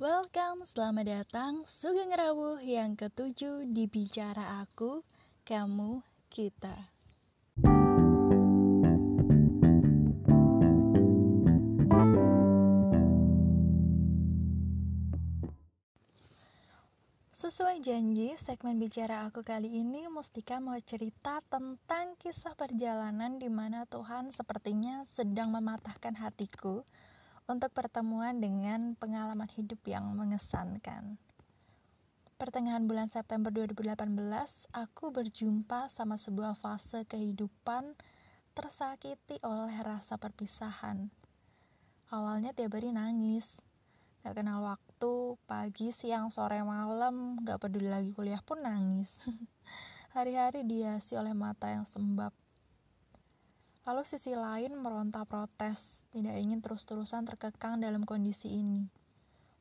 Welcome, selamat datang Sugeng Rawuh yang ketujuh di Bicara Aku, Kamu, Kita. Sesuai janji, segmen Bicara Aku kali ini Mustika mau cerita tentang kisah perjalanan di mana Tuhan sepertinya sedang mematahkan hatiku untuk pertemuan dengan pengalaman hidup yang mengesankan. Pertengahan bulan September 2018, aku berjumpa sama sebuah fase kehidupan tersakiti oleh rasa perpisahan. Awalnya tiap hari nangis, gak kenal waktu, pagi, siang, sore, malam, gak peduli lagi kuliah pun nangis. Hari-hari dihiasi oleh mata yang sembab, Lalu sisi lain meronta protes, tidak ingin terus-terusan terkekang dalam kondisi ini.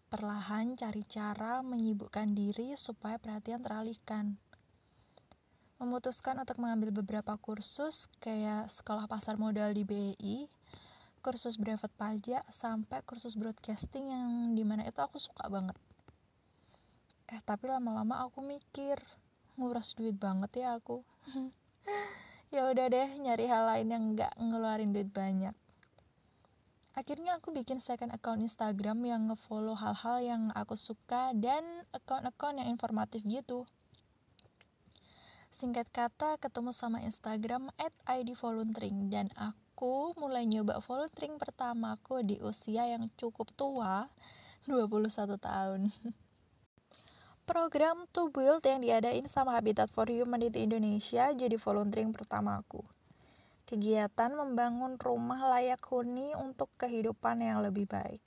Perlahan cari cara menyibukkan diri supaya perhatian teralihkan. Memutuskan untuk mengambil beberapa kursus kayak sekolah pasar modal di BI, kursus brevet pajak, sampai kursus broadcasting yang di mana itu aku suka banget. Eh tapi lama-lama aku mikir, nguras duit banget ya aku. ya udah deh nyari hal lain yang nggak ngeluarin duit banyak. Akhirnya aku bikin second account Instagram yang ngefollow hal-hal yang aku suka dan account-account yang informatif gitu. Singkat kata ketemu sama Instagram at ID volunteering dan aku mulai nyoba volunteering pertamaku di usia yang cukup tua 21 tahun program To Build yang diadain sama Habitat for Humanity Indonesia jadi volunteering pertamaku. Kegiatan membangun rumah layak huni untuk kehidupan yang lebih baik.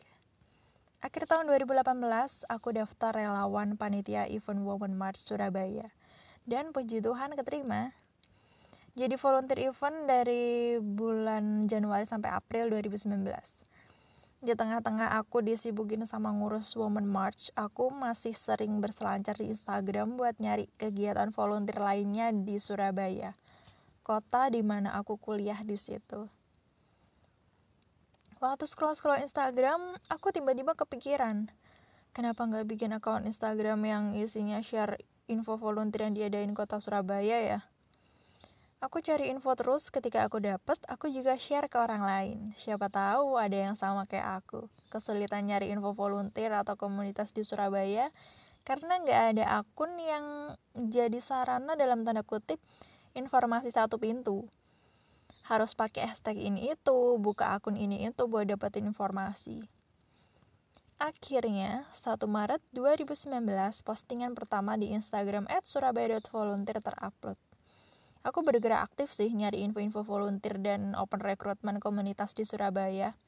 Akhir tahun 2018, aku daftar relawan panitia Event Women March Surabaya. Dan puji Tuhan keterima. Jadi volunteer event dari bulan Januari sampai April 2019 di tengah-tengah aku disibukin sama ngurus Women March, aku masih sering berselancar di Instagram buat nyari kegiatan volunteer lainnya di Surabaya, kota di mana aku kuliah di situ. Waktu scroll-scroll Instagram, aku tiba-tiba kepikiran, kenapa nggak bikin akun Instagram yang isinya share info volunteer yang diadain kota Surabaya ya? Aku cari info terus ketika aku dapet, aku juga share ke orang lain. Siapa tahu ada yang sama kayak aku. Kesulitan nyari info volunteer atau komunitas di Surabaya karena nggak ada akun yang jadi sarana dalam tanda kutip informasi satu pintu. Harus pakai hashtag ini itu, buka akun ini itu buat dapetin informasi. Akhirnya, 1 Maret 2019, postingan pertama di Instagram at surabaya.volunteer terupload. Aku bergerak aktif sih nyari info-info volunteer dan open recruitment komunitas di Surabaya.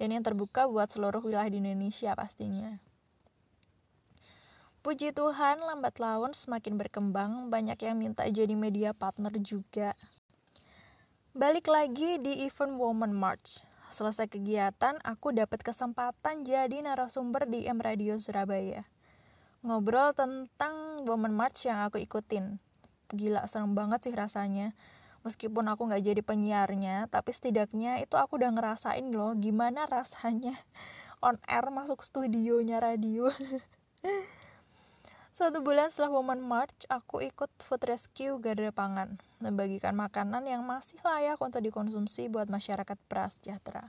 Dan yang terbuka buat seluruh wilayah di Indonesia pastinya. Puji Tuhan, lambat laun semakin berkembang, banyak yang minta jadi media partner juga. Balik lagi di event Women March. Selesai kegiatan, aku dapat kesempatan jadi narasumber di M Radio Surabaya. Ngobrol tentang Women March yang aku ikutin gila seneng banget sih rasanya meskipun aku nggak jadi penyiarnya tapi setidaknya itu aku udah ngerasain loh gimana rasanya on air masuk studionya radio satu bulan setelah Women March, aku ikut food rescue Garda Pangan, membagikan makanan yang masih layak untuk dikonsumsi buat masyarakat prasejahtera.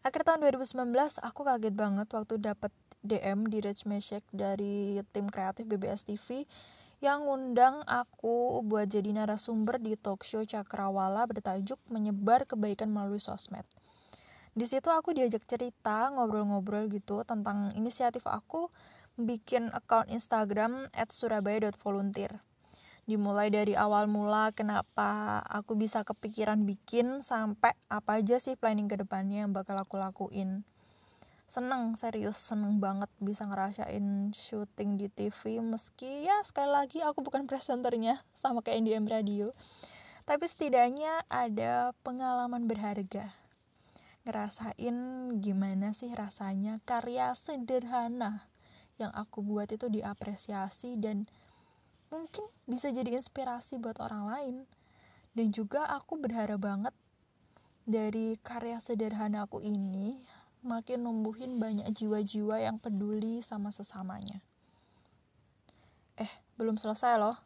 Akhir tahun 2019, aku kaget banget waktu dapat DM di Rich Meshek dari tim kreatif BBS TV yang ngundang aku buat jadi narasumber di talk show Cakrawala bertajuk Menyebar Kebaikan Melalui Sosmed. Di situ aku diajak cerita, ngobrol-ngobrol gitu tentang inisiatif aku bikin account Instagram at surabaya.volunteer. Dimulai dari awal mula kenapa aku bisa kepikiran bikin sampai apa aja sih planning ke depannya yang bakal aku lakuin seneng serius seneng banget bisa ngerasain syuting di TV meski ya sekali lagi aku bukan presenternya sama kayak NDM Radio. Tapi setidaknya ada pengalaman berharga. Ngerasain gimana sih rasanya karya sederhana yang aku buat itu diapresiasi dan mungkin bisa jadi inspirasi buat orang lain. Dan juga aku berharap banget dari karya sederhana aku ini makin numbuhin banyak jiwa-jiwa yang peduli sama sesamanya. Eh, belum selesai loh.